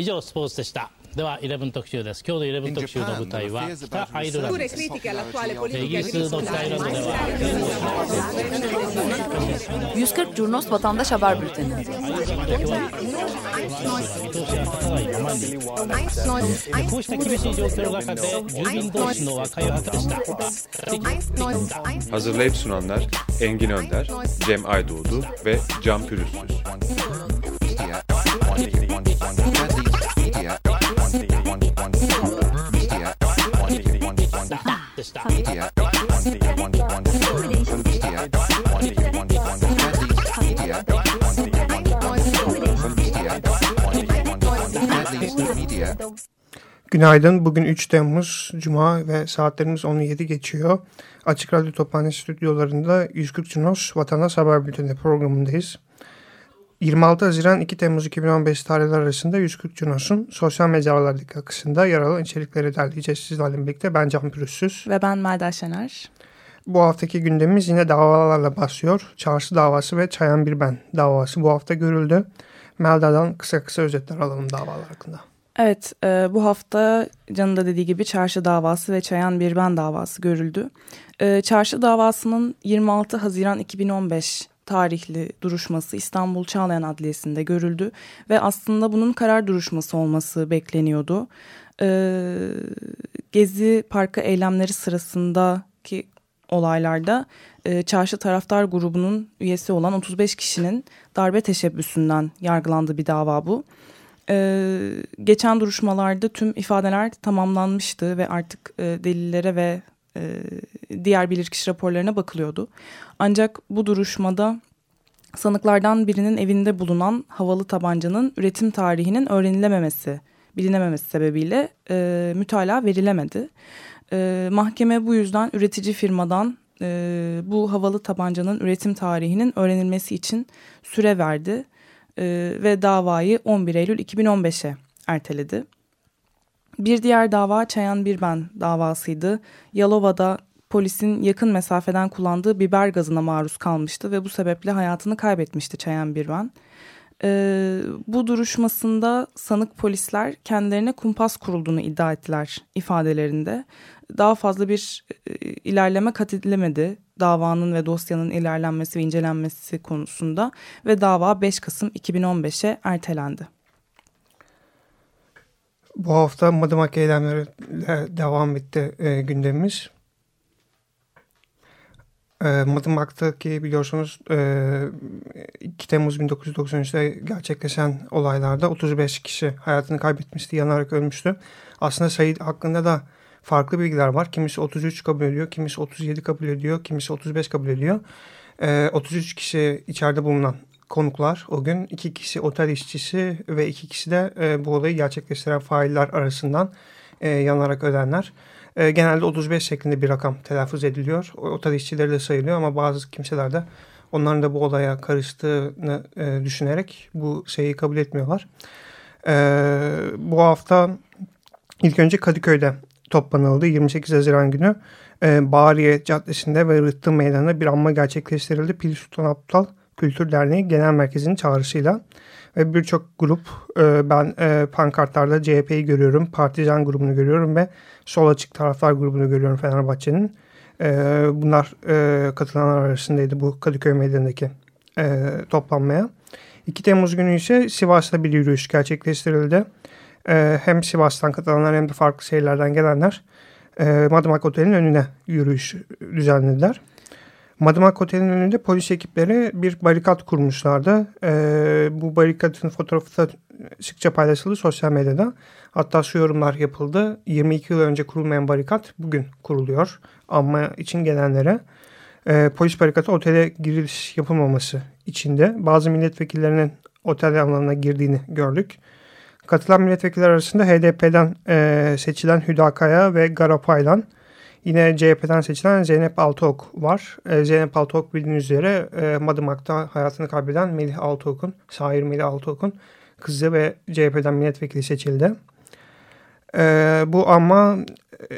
以上スポーツでしたでは11特集です今日の11特集の舞台は北アイルランドですイギリスの北アイルランドでは140 Curnos Vatandaş Haber Bülteni. Hazırlayıp sunanlar Engin Önder, Cem Aydoğdu ve Can Pürüzsüz. Günaydın. Bugün 3 Temmuz Cuma ve saatlerimiz 17 geçiyor. Açık Radyo Tophane stüdyolarında 140 Cunos Vatandaş Haber Bülteni programındayız. 26 Haziran 2 Temmuz 2015 tarihleri arasında 140 Cunos'un sosyal mecralardaki akışında yer alan içerikleri derleyeceğiz sizlerle birlikte. Ben Can Pürüzsüz. Ve ben Melda Şener. Bu haftaki gündemimiz yine davalarla başlıyor. Çarşı davası ve Çayan Bir Ben davası bu hafta görüldü. Melda'dan kısa kısa özetler alalım davalar hakkında. Evet, e, bu hafta Can'ın da dediği gibi çarşı davası ve Çayan Bir Ben davası görüldü. E, çarşı davasının 26 Haziran 2015 tarihli duruşması İstanbul Çağlayan Adliyesi'nde görüldü ve aslında bunun karar duruşması olması bekleniyordu. E, Gezi Parkı eylemleri sırasındaki olaylarda e, çarşı taraftar grubunun üyesi olan 35 kişinin darbe teşebbüsünden yargılandığı bir dava bu. Ee, geçen duruşmalarda tüm ifadeler tamamlanmıştı ve artık e, delillere ve e, diğer bilirkişi raporlarına bakılıyordu. Ancak bu duruşmada sanıklardan birinin evinde bulunan havalı tabancanın üretim tarihinin öğrenilememesi, bilinememesi sebebiyle e, mütalaa verilemedi. E, mahkeme bu yüzden üretici firmadan e, bu havalı tabancanın üretim tarihinin öğrenilmesi için süre verdi e, ve davayı 11 Eylül 2015'e erteledi. Bir diğer dava Çayan Birben davasıydı. Yalova'da polisin yakın mesafeden kullandığı biber gazına maruz kalmıştı ve bu sebeple hayatını kaybetmişti Çayan Birben. Ee, bu duruşmasında sanık polisler kendilerine kumpas kurulduğunu iddia ettiler ifadelerinde. Daha fazla bir e, ilerleme kat edilemedi davanın ve dosyanın ilerlenmesi ve incelenmesi konusunda ve dava 5 Kasım 2015'e ertelendi. Bu hafta Madımak eylemleriyle devam etti e, gündemimiz. E, Madımak'taki biliyorsunuz e, 2 Temmuz 1993'te gerçekleşen olaylarda 35 kişi hayatını kaybetmişti, yanarak ölmüştü. Aslında sayı hakkında da farklı bilgiler var. Kimisi 33 kabul ediyor, kimisi 37 kabul ediyor, kimisi 35 kabul ediyor. E, 33 kişi içeride bulunan konuklar o gün iki kişi otel işçisi ve iki kişi de e, bu olayı gerçekleştiren failler arasından e, yanarak ölenler. E, genelde 35 şeklinde bir rakam telaffuz ediliyor. O, otel işçileri de sayılıyor ama bazı kimseler de onların da bu olaya karıştığını e, düşünerek bu şeyi kabul etmiyorlar. E, bu hafta ilk önce Kadıköy'de toplanıldı. 28 Haziran günü e, Bağriye Caddesi'nde ve Rıhtı Meydanı'nda bir anma gerçekleştirildi. Pil Sultan Aptal Kültür Derneği Genel Merkezi'nin çağrısıyla ve birçok grup e, ben e, pankartlarda CHP'yi görüyorum, Partizan grubunu görüyorum ve sol açık taraftar grubunu görüyorum Fenerbahçe'nin. E, bunlar e, katılanlar arasındaydı bu Kadıköy Meydanı'ndaki e, toplanmaya. 2 Temmuz günü ise Sivas'ta bir yürüyüş gerçekleştirildi. E, hem Sivas'tan katılanlar hem de farklı şehirlerden gelenler e, Madımak Oteli'nin önüne yürüyüş düzenlediler. Madımak Oteli'nin önünde polis ekipleri bir barikat kurmuşlardı. E, bu barikatın fotoğrafı da sıkça paylaşıldı sosyal medyada. Hatta şu yorumlar yapıldı. 22 yıl önce kurulmayan barikat bugün kuruluyor. Ama için gelenlere. E, polis barikatı otele giriş yapılmaması içinde. Bazı milletvekillerinin otel alanına girdiğini gördük. Katılan milletvekiller arasında HDP'den e, seçilen Hüdakaya ve Garapaylan Yine CHP'den seçilen Zeynep Altıok var. E, Zeynep Altıok bildiğiniz üzere e, Madımak'ta hayatını kaybeden Melih Altıok'un, şair Melih Altıok'un kızı ve CHP'den milletvekili seçildi. E, bu ama e,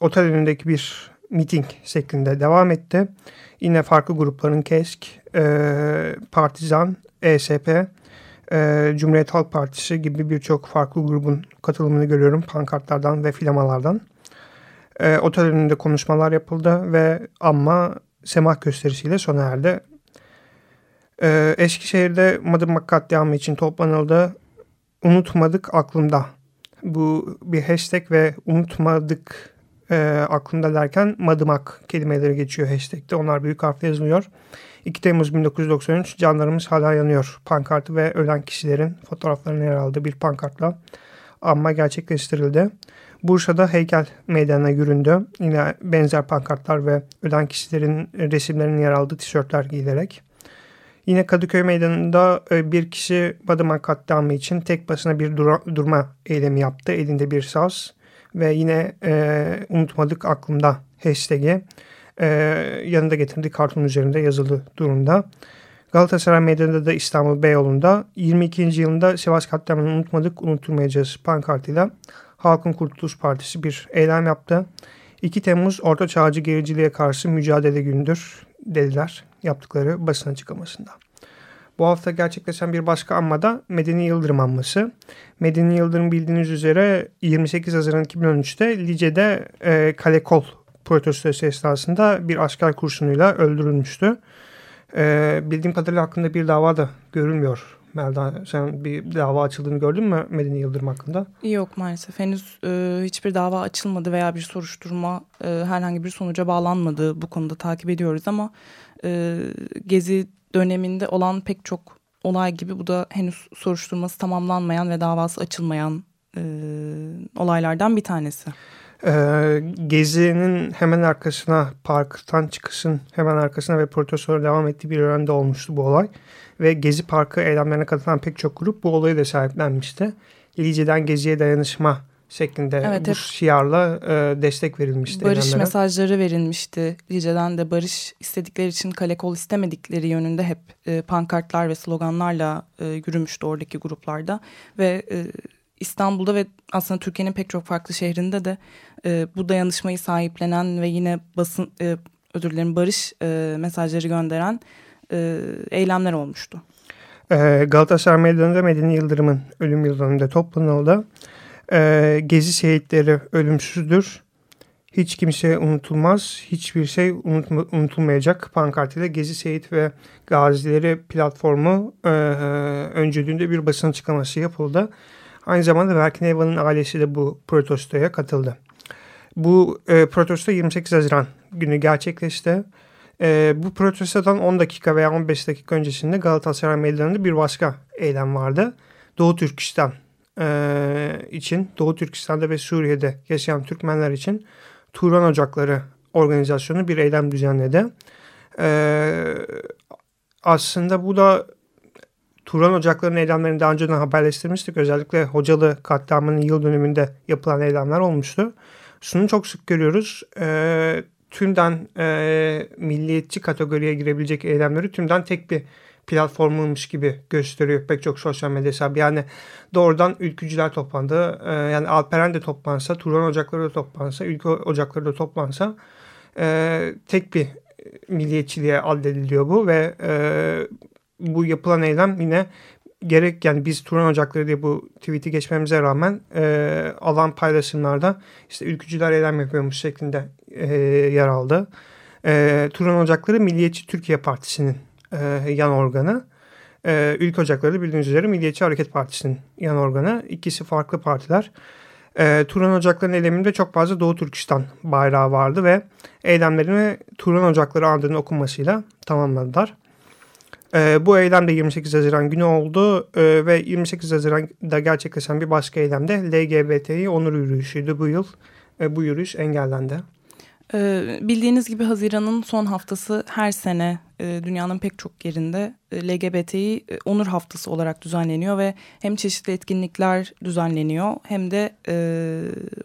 otel önündeki bir miting şeklinde devam etti. Yine farklı grupların KESK, e, Partizan, ESP Cumhuriyet Halk Partisi gibi birçok farklı grubun katılımını görüyorum pankartlardan ve filamalardan. E, otel önünde konuşmalar yapıldı ve ama semah gösterisiyle sona erdi. E, Eskişehir'de Madımak katliamı için toplanıldı. Unutmadık aklımda. Bu bir hashtag ve unutmadık e, aklımda derken Madımak kelimeleri geçiyor hashtag'te. Onlar büyük harfle yazılıyor. 2 Temmuz 1993 canlarımız hala yanıyor. Pankartı ve ölen kişilerin fotoğraflarının yer aldığı bir pankartla anma gerçekleştirildi. Bursa'da heykel meydanına yüründü. Yine benzer pankartlar ve ölen kişilerin resimlerinin yer aldığı tişörtler giyilerek. Yine Kadıköy Meydanı'nda e, bir kişi Madımak katliamı için tek başına bir dura, durma eylemi yaptı. Elinde bir saz ve yine e, unutmadık aklımda hashtag'i e, yanında getirdiği kartun üzerinde yazılı durumda. Galatasaray Meydanı'nda da İstanbul Beyoğlu'nda 22. yılında Sivas katliamını unutmadık, unutturmayacağız pankartıyla Halkın Kurtuluş Partisi bir eylem yaptı. 2 Temmuz Orta Çağcı Gericiliğe karşı mücadele gündür dediler yaptıkları basın açıklamasında. Bu hafta gerçekleşen bir başka anma da Medeni Yıldırım anması. Medeni Yıldırım bildiğiniz üzere 28 Haziran 2013'te Lice'de e, kale kol protestosu esnasında bir asker kurşunuyla öldürülmüştü. E, bildiğim kadarıyla hakkında bir dava da görülmüyor. Melda sen bir dava açıldığını gördün mü Medeni Yıldırım hakkında? Yok maalesef henüz e, hiçbir dava açılmadı veya bir soruşturma e, herhangi bir sonuca bağlanmadı. Bu konuda takip ediyoruz ama e, Gezi döneminde olan pek çok olay gibi bu da henüz soruşturması tamamlanmayan ve davası açılmayan e, olaylardan bir tanesi. Ee, Gezi'nin hemen arkasına, parktan çıkışın hemen arkasına ve protestolara devam ettiği bir yönde olmuştu bu olay. Ve Gezi Parkı eylemlerine katılan pek çok grup bu olayı da sahiplenmişti. Lice'den Gezi'ye dayanışma şeklinde evet, bu şiarla e, destek verilmişti. Barış eylemlere. mesajları verilmişti. Lice'den de barış istedikleri için kale kol istemedikleri yönünde hep e, pankartlar ve sloganlarla e, yürümüştü oradaki gruplarda. Ve e, İstanbul'da ve aslında Türkiye'nin pek çok farklı şehrinde de e, bu dayanışmayı sahiplenen ve yine basın e, özür dilerim barış e, mesajları gönderen e, eylemler olmuştu. E, Galatasaray Meydanı'nda Medeni Yıldırım'ın ölüm yıldönümünde toplanıldı. E, Gezi şehitleri ölümsüzdür. Hiç kimse unutulmaz, hiçbir şey unutma, unutulmayacak pankartıyla Gezi Şehit ve Gazileri platformu e, öncülüğünde bir basın açıklaması yapıldı. Aynı zamanda Berkin Eva'nın ailesi de bu protestoya katıldı. Bu e, protesto 28 Haziran günü gerçekleşti. E, bu protestodan 10 dakika veya 15 dakika öncesinde Galatasaray Meydanı'nda bir başka eylem vardı. Doğu Türkistan e, için, Doğu Türkistan'da ve Suriye'de yaşayan Türkmenler için Turan Ocakları organizasyonu bir eylem düzenledi. E, aslında bu da Turan Ocakları'nın eylemlerini daha önceden haberleştirmiştik. Özellikle Hocalı katliamının yıl dönümünde yapılan eylemler olmuştu. Şunu çok sık görüyoruz. E, tümden e, milliyetçi kategoriye girebilecek eylemleri tümden tek bir platformuymuş gibi gösteriyor pek çok sosyal medya hesabı. Yani doğrudan ülkücüler toplandı. E, yani Alperen de toplansa, Turan Ocakları da toplansa, Ülke Ocakları da toplansa e, tek bir milliyetçiliğe addediliyor bu ve e, bu yapılan eylem yine gerek yani biz Turan Ocakları diye bu tweet'i geçmemize rağmen e, alan paylaşımlarda işte ülkücüler eylem yapıyormuş şeklinde e, yer aldı. E, Turan Ocakları Milliyetçi Türkiye Partisi'nin e, yan organı. E, Ülke Ocakları bildiğiniz üzere Milliyetçi Hareket Partisi'nin yan organı. İkisi farklı partiler. E, Turan Ocakları'nın eyleminde çok fazla Doğu Türkistan bayrağı vardı ve eylemlerini Turan Ocakları andının okunmasıyla tamamladılar. E, bu eylem de 28 Haziran günü oldu e, ve 28 Haziran'da gerçekleşen bir başka eylem de LGBTİ onur yürüyüşüydü bu yıl. E, bu yürüyüş engellendi. Ee, bildiğiniz gibi Haziran'ın son haftası her sene e, dünyanın pek çok yerinde e, e, onur haftası olarak düzenleniyor ve hem çeşitli etkinlikler düzenleniyor hem de e,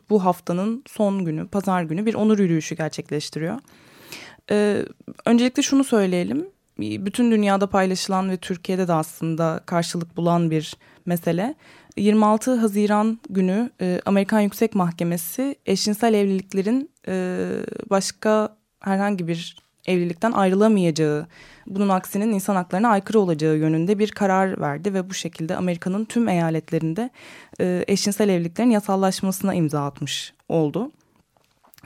bu haftanın son günü, pazar günü bir onur yürüyüşü gerçekleştiriyor. Öncelikle şunu söyleyelim, bütün dünyada paylaşılan ve Türkiye'de de aslında karşılık bulan bir mesele. 26 Haziran günü e, Amerikan Yüksek Mahkemesi eşcinsel evliliklerin e, başka herhangi bir evlilikten ayrılamayacağı, bunun aksinin insan haklarına aykırı olacağı yönünde bir karar verdi ve bu şekilde Amerika'nın tüm eyaletlerinde e, eşcinsel evliliklerin yasallaşmasına imza atmış oldu.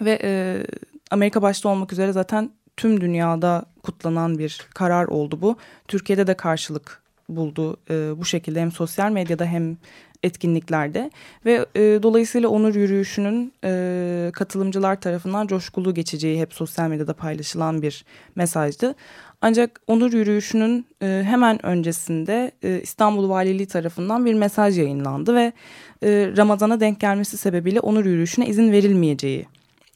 Ve e, Amerika başta olmak üzere zaten tüm dünyada kutlanan bir karar oldu bu. Türkiye'de de karşılık buldu e, bu şekilde hem sosyal medyada hem etkinliklerde ve e, dolayısıyla onur yürüyüşünün e, katılımcılar tarafından coşkulu geçeceği hep sosyal medyada paylaşılan bir mesajdı. Ancak onur yürüyüşünün e, hemen öncesinde e, İstanbul Valiliği tarafından bir mesaj yayınlandı ve e, Ramazan'a denk gelmesi sebebiyle onur yürüyüşüne izin verilmeyeceği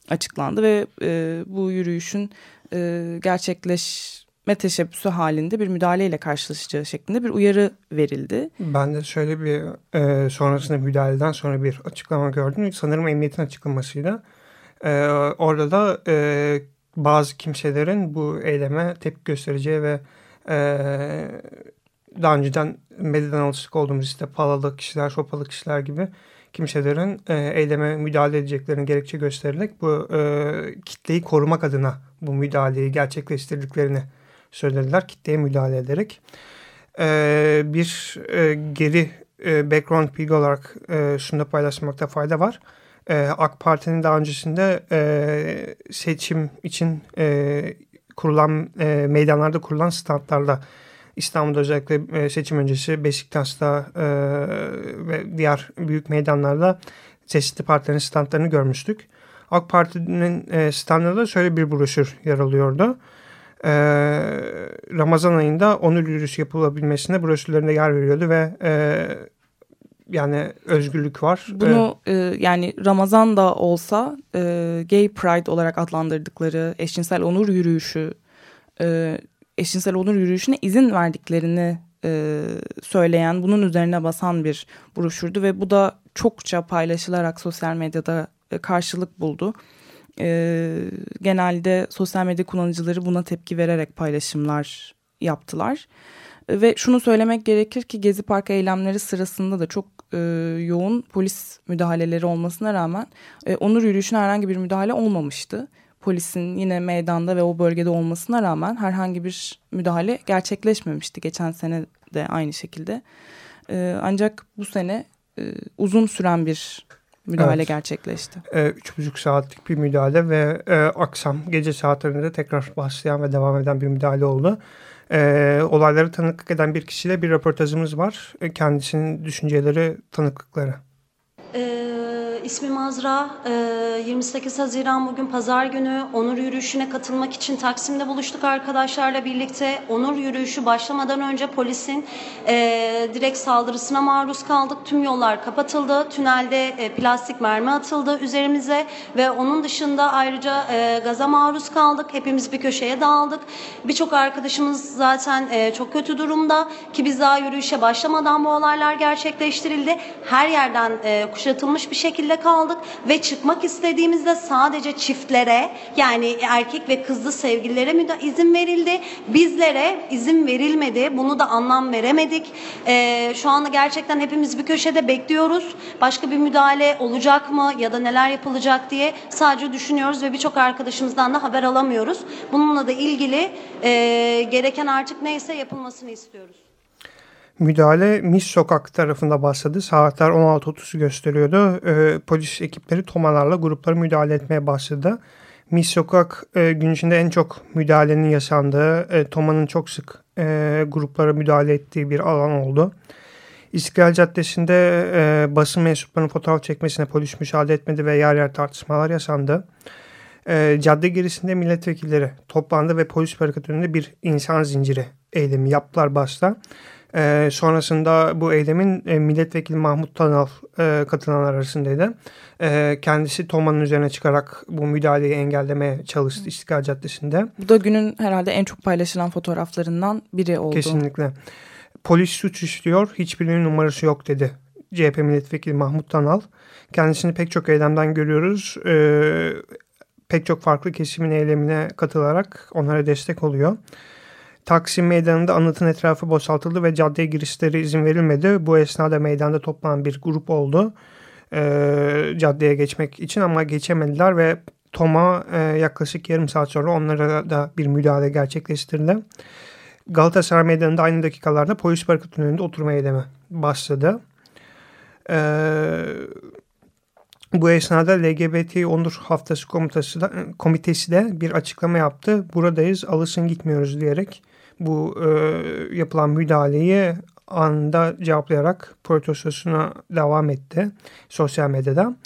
açıklandı ve e, bu yürüyüşün e, gerçekleşme teşebbüsü halinde bir müdahaleyle karşılaşacağı şeklinde bir uyarı verildi. Ben de şöyle bir e, sonrasında müdahaleden sonra bir açıklama gördüm. Sanırım emniyetin açıklamasıyla. E, orada da e, bazı kimselerin bu eyleme tepki göstereceği ve e, daha önceden medyadan alışık olduğumuz işte palalı kişiler, sopalı kişiler gibi kimselerin e, eyleme müdahale edeceklerini gerekçe gösterilerek bu e, kitleyi korumak adına bu müdahaleyi gerçekleştirdiklerini söylediler. Kitleye müdahale ederek. E, bir e, geri e, background bilgi olarak e, şunu da paylaşmakta fayda var. E, AK Parti'nin daha öncesinde e, seçim için e, kurulan e, meydanlarda kurulan standlarda İstanbul'da özellikle e, seçim öncesi Beşiktaş'ta e, ve diğer büyük meydanlarda çeşitli partilerin standlarını görmüştük. AK Parti'nin e, standında şöyle bir broşür yer alıyordu. E, Ramazan ayında onur yürüyüşü yapılabilmesine broşürlerinde yer veriyordu ve e, yani özgürlük var. Bunu e, yani Ramazan da olsa e, Gay Pride olarak adlandırdıkları eşcinsel onur yürüyüşü e, eşcinsel onur yürüyüşüne izin verdiklerini e, söyleyen, bunun üzerine basan bir broşürdü ve bu da çokça paylaşılarak sosyal medyada e, karşılık buldu. E, genelde sosyal medya kullanıcıları buna tepki vererek paylaşımlar yaptılar. E, ve şunu söylemek gerekir ki Gezi Park eylemleri sırasında da çok e, yoğun polis müdahaleleri olmasına rağmen e, onur yürüyüşüne herhangi bir müdahale olmamıştı polisin yine meydanda ve o bölgede olmasına rağmen herhangi bir müdahale gerçekleşmemişti. Geçen sene de aynı şekilde. Ee, ancak bu sene e, uzun süren bir müdahale evet. gerçekleşti. Ee, üç buçuk saatlik bir müdahale ve e, akşam gece saatlerinde tekrar başlayan ve devam eden bir müdahale oldu. E, olayları tanıklık eden bir kişiyle bir röportajımız var. E, kendisinin düşünceleri, tanıklıkları. Ee, ismim Azra. Ee, 28 Haziran bugün pazar günü onur yürüyüşüne katılmak için Taksim'de buluştuk arkadaşlarla birlikte. Onur yürüyüşü başlamadan önce polisin e, direkt saldırısına maruz kaldık. Tüm yollar kapatıldı. Tünelde e, plastik mermi atıldı üzerimize ve onun dışında ayrıca e, gaza maruz kaldık. Hepimiz bir köşeye dağıldık. Birçok arkadaşımız zaten e, çok kötü durumda ki biz daha yürüyüşe başlamadan bu olaylar gerçekleştirildi. Her yerden e, kuşatılmış bir şekilde kaldık ve çıkmak istediğimizde sadece çiftlere yani erkek ve kızlı sevgililere izin verildi. Bizlere izin verilmedi. Bunu da anlam veremedik. Ee, şu anda gerçekten hepimiz bir köşede bekliyoruz. Başka bir müdahale olacak mı ya da neler yapılacak diye sadece düşünüyoruz ve birçok arkadaşımızdan da haber alamıyoruz. Bununla da ilgili e, gereken artık neyse yapılmasını istiyoruz. Müdahale Mis Sokak tarafında başladı. Saatler 16.30'u gösteriyordu. E, polis ekipleri tomalarla gruplara müdahale etmeye başladı. Mis Sokak e, gün içinde en çok müdahalenin yaşandığı, e, Toma'nın çok sık e, gruplara müdahale ettiği bir alan oldu. İstiklal Caddesi'nde e, basın mensuplarının fotoğraf çekmesine polis müsaade etmedi ve yer yer tartışmalar yaşandı. E, cadde girişinde milletvekilleri toplandı ve polis barikatöründe bir insan zinciri eylemi yaptılar başta. E, sonrasında bu eylemin e, milletvekili Mahmut Tanal e, katılanlar arasındaydı. E, kendisi Toma'nın üzerine çıkarak bu müdahaleyi engellemeye çalıştı İstiklal Caddesi'nde. Bu da günün herhalde en çok paylaşılan fotoğraflarından biri oldu. Kesinlikle. Polis suç işliyor, hiçbirinin numarası yok dedi. CHP milletvekili Mahmut Tanal. Kendisini pek çok eylemden görüyoruz. E, pek çok farklı kesimin eylemine katılarak onlara destek oluyor. Taksim Meydanı'nda anıtın etrafı boşaltıldı ve caddeye girişleri izin verilmedi. Bu esnada meydanda toplanan bir grup oldu. E, caddeye geçmek için ama geçemediler ve Toma e, yaklaşık yarım saat sonra onlara da bir müdahale gerçekleştirdi. Galatasaray Meydanı'nda aynı dakikalarda polis barikatının önünde oturma eylemi başladı. Ee, bu esnada LGBT Onur Haftası komitesi de, komitesi de bir açıklama yaptı. Buradayız alışın gitmiyoruz diyerek bu e, yapılan müdahaleyi anında cevaplayarak protestosuna devam etti sosyal medyada.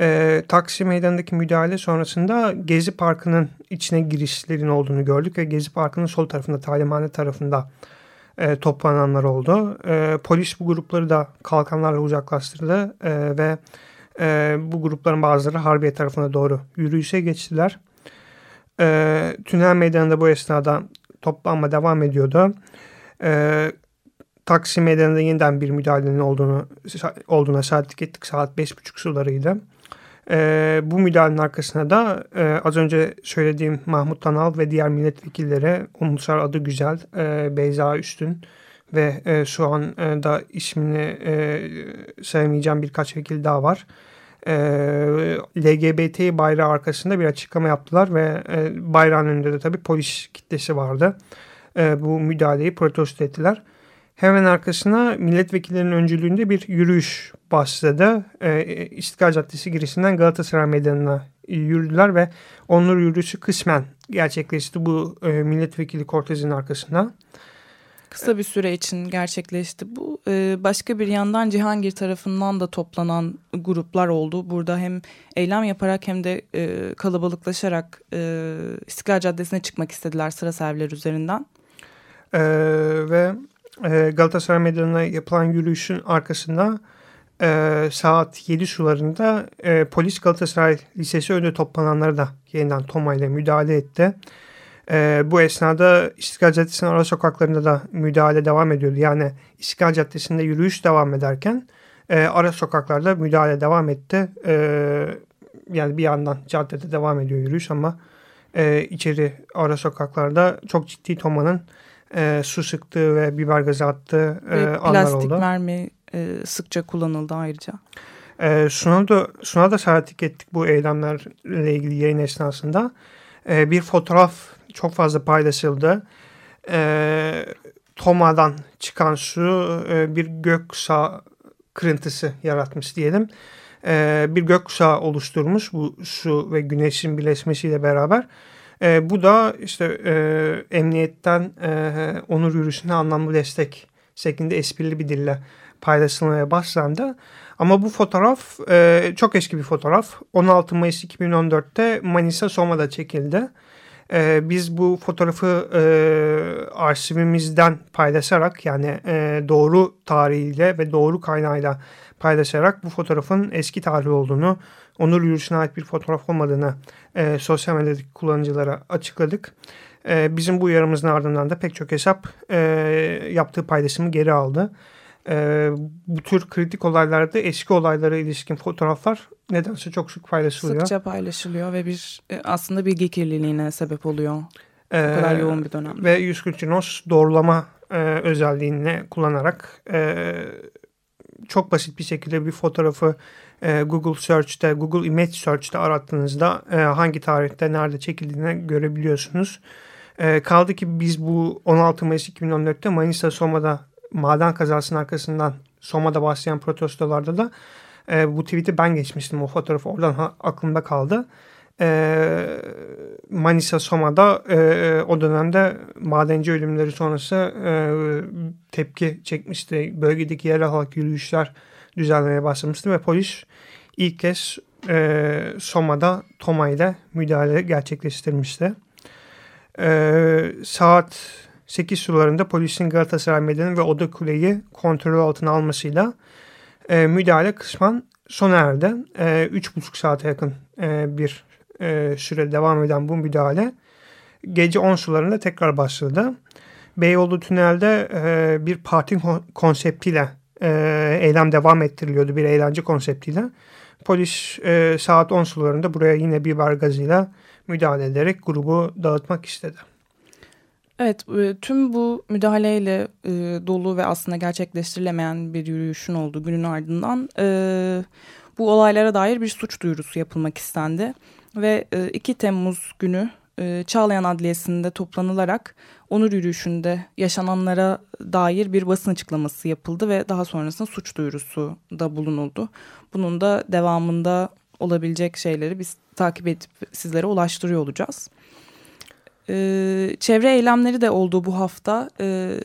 E, Taksim Meydanı'ndaki müdahale sonrasında Gezi Parkı'nın içine girişlerin olduğunu gördük ve Gezi Parkı'nın sol tarafında, talimhane tarafında e, toplananlar oldu. E, polis bu grupları da kalkanlarla uzaklaştırdı e, ve e, bu grupların bazıları Harbiye tarafına doğru yürüyüşe geçtiler. E, Tünel Meydanı'nda bu esnada toplanma devam ediyordu. E, Taksim Meydanı'nda yeniden bir müdahalenin olduğunu olduğuna şahitlik ettik. Saat 5.30 sularıydı. E, bu müdahalenin arkasına da e, az önce söylediğim Mahmut Tanal ve diğer milletvekilleri Ulusal adı güzel e, Beyza Üstün ve e, şu an e, da ismini e, sayamayacağım birkaç vekil daha var. LGBT bayrağı arkasında bir açıklama yaptılar ve e, bayrağın önünde de tabii polis kitlesi vardı. E, bu müdahaleyi protesto ettiler. Hemen arkasına milletvekillerinin öncülüğünde bir yürüyüş başladı. E, İstiklal Caddesi girişinden Galatasaray Meydanı'na yürüdüler ve onur yürüyüşü kısmen gerçekleşti bu e, milletvekili kortejinin arkasına. Kısa bir süre için gerçekleşti bu. Ee, başka bir yandan Cihangir tarafından da toplanan gruplar oldu. Burada hem eylem yaparak hem de e, kalabalıklaşarak e, İstiklal Caddesi'ne çıkmak istediler sıra serviler üzerinden. Ee, ve e, Galatasaray Meydanı'na yapılan yürüyüşün arkasında e, saat 7 sularında e, polis Galatasaray Lisesi önünde toplananlara da yeniden Toma ile müdahale etti. E, bu esnada İstiklal Caddesi'nin ara sokaklarında da müdahale devam ediyordu. Yani İstiklal Caddesi'nde yürüyüş devam ederken e, ara sokaklarda müdahale devam etti. E, yani bir yandan caddede devam ediyor yürüyüş ama e, içeri ara sokaklarda çok ciddi Toma'nın e, su sıktığı ve biber gazı attığı e, ve anlar oldu. Plastik mermi e, sıkça kullanıldı ayrıca. E, Suna da, Suna da şahitlik ettik bu eylemlerle ilgili yayın esnasında. E, bir fotoğraf çok fazla paylaşıldı. E, Toma'dan çıkan su e, bir göksağ kırıntısı yaratmış diyelim. E, bir göksağ oluşturmuş bu su ve güneşin birleşmesiyle beraber. E, bu da işte e, emniyetten e, onur yürüyüşüne anlamlı destek şeklinde esprili bir dille paylaşılmaya başlandı. Ama bu fotoğraf e, çok eski bir fotoğraf. 16 Mayıs 2014'te Manisa Soma'da çekildi. E, biz bu fotoğrafı e, arşivimizden paylaşarak yani e, doğru tarihiyle ve doğru kaynağıyla paylaşarak bu fotoğrafın eski tarih olduğunu, onur yürüyüşüne ait bir fotoğraf olmadığını e, sosyal medyadaki kullanıcılara açıkladık. E, bizim bu uyarımızın ardından da pek çok hesap e, yaptığı paylaşımı geri aldı. E, bu tür kritik olaylarda eski olaylara ilişkin fotoğraflar nedense çok sık paylaşılıyor. Sıkça paylaşılıyor ve bir e, aslında bilgi kirliliğine sebep oluyor. E, bu kadar yoğun bir dönem. Ve 140 Nos doğrulama e, özelliğini kullanarak e, çok basit bir şekilde bir fotoğrafı e, Google Search'te, Google Image Search'te arattığınızda e, hangi tarihte nerede çekildiğini görebiliyorsunuz. E, kaldı ki biz bu 16 Mayıs 2014'te Manisa Soma'da maden kazasının arkasından Soma'da başlayan protestolarda da e, bu tweet'i ben geçmiştim. O fotoğraf oradan ha, aklımda kaldı. E, Manisa Soma'da e, o dönemde madenci ölümleri sonrası e, tepki çekmişti. Bölgedeki yerel halk yürüyüşler düzenlemeye başlamıştı ve polis ilk kez e, Soma'da Toma ile müdahale gerçekleştirmişti. E, saat 8 sularında polisin Galatasaray Meydanı ve Oda Kule'yi kontrol altına almasıyla e, müdahale kısmen sona erdi. E, 3,5 saate yakın e, bir e, süre devam eden bu müdahale gece 10 sularında tekrar başladı. Beyoğlu Tünel'de e, bir parti konseptiyle e, eylem devam ettiriliyordu bir eğlence konseptiyle. Polis e, saat 10 sularında buraya yine biber gazıyla müdahale ederek grubu dağıtmak istedi. Evet, e, tüm bu müdahaleyle e, dolu ve aslında gerçekleştirilemeyen bir yürüyüşün olduğu günün ardından e, bu olaylara dair bir suç duyurusu yapılmak istendi. Ve 2 Temmuz günü Çağlayan Adliyesi'nde toplanılarak onur yürüyüşünde yaşananlara dair bir basın açıklaması yapıldı ve daha sonrasında suç duyurusu da bulunuldu. Bunun da devamında olabilecek şeyleri biz takip edip sizlere ulaştırıyor olacağız. Ee, çevre eylemleri de olduğu bu hafta. Ee,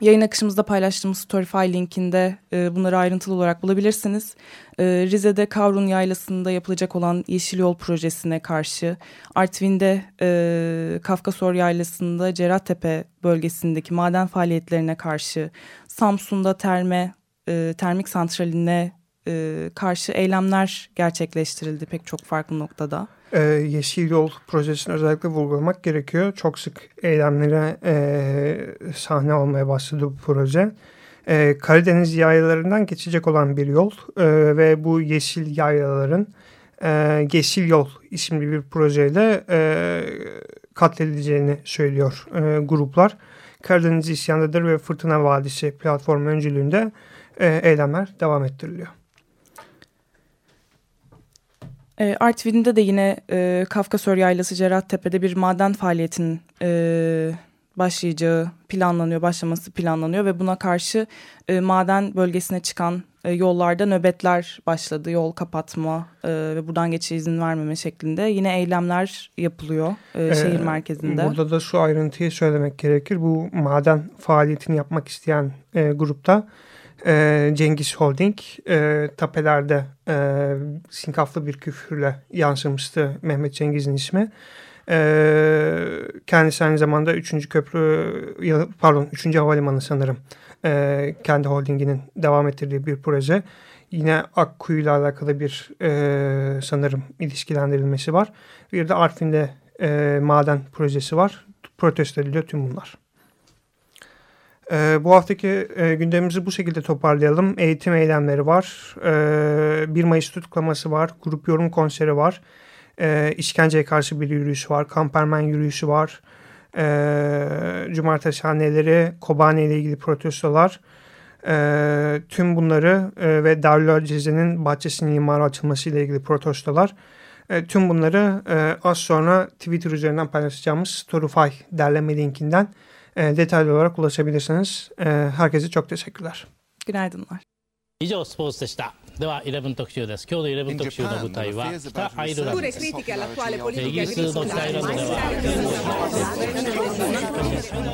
Yayın akışımızda paylaştığımız Storyfy linkinde e, bunları ayrıntılı olarak bulabilirsiniz. E, Rize'de Kavrun Yaylası'nda yapılacak olan Yeşil Yol projesine karşı, Artvin'de e, Kafkasor Yaylası'nda Cerattepe bölgesindeki maden faaliyetlerine karşı, Samsun'da terme, e, termik santraline e, karşı eylemler gerçekleştirildi pek çok farklı noktada. Ee, Yeşil Yol projesini özellikle vurgulamak gerekiyor. Çok sık eylemlere e, sahne olmaya başladı bu proje. E, Karadeniz yaylalarından geçecek olan bir yol e, ve bu yeşil yaylaların e, Yeşil Yol isimli bir projeyle e, katledileceğini söylüyor e, gruplar. Karadeniz İsyandadır ve Fırtına Vadisi platformu öncülüğünde e, eylemler devam ettiriliyor. E, Artvin'de de yine e, Kafkasör Yaylası Cerattepe'de bir maden faaliyetinin e, başlayacağı planlanıyor, başlaması planlanıyor ve buna karşı e, maden bölgesine çıkan e, yollarda nöbetler başladı. Yol kapatma e, ve buradan geçişe izin vermeme şeklinde. Yine eylemler yapılıyor e, şehir merkezinde. Burada da şu ayrıntıyı söylemek gerekir. Bu maden faaliyetini yapmak isteyen e, grupta e, Cengiz Holding e, tapelerde e, sinkaflı bir küfürle yansımıştı Mehmet Cengiz'in ismi. E, kendisi aynı zamanda 3. köprü pardon 3. havalimanı sanırım e, kendi holdinginin devam ettirdiği bir proje. Yine Akkuyu ile alakalı bir e, sanırım ilişkilendirilmesi var. Bir de Artvin'de e, maden projesi var. Protesto ediliyor tüm bunlar. E, bu haftaki e, gündemimizi bu şekilde toparlayalım. Eğitim eylemleri var. E, 1 Mayıs tutuklaması var. Grup yorum konseri var. E, işkenceye karşı bir yürüyüş var. Kampermen yürüyüşü var. E, cumartesi haneleri, Kobane ile ilgili protestolar. E, tüm bunları e, ve Darül Ceze'nin bahçesinin imara açılması ile ilgili protestolar. E, tüm bunları e, az sonra Twitter üzerinden paylaşacağımız Storyfy derleme linkinden e, detaylı olarak ulaşabilirsiniz. E, herkese çok teşekkürler. Günaydınlar. 以上スポーツでしたでは11特集です今日の11特集の舞台は北アイルランドですイギリスの北アイルランドでは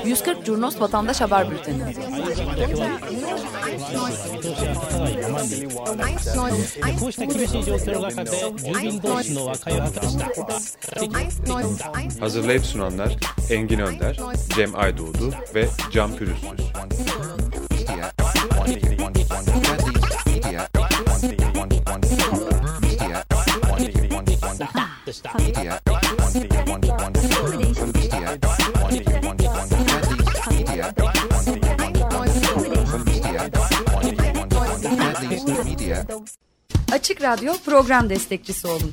140 Curnos Vatandaş Haber Bülteni こうした厳しい状況の中で住民同士の和解を果たした Hazırlayıp sunanlar Engin Önder, Cem Aydoğdu ve Can Pürüzsüz. Açık Radyo program destekçisi olun.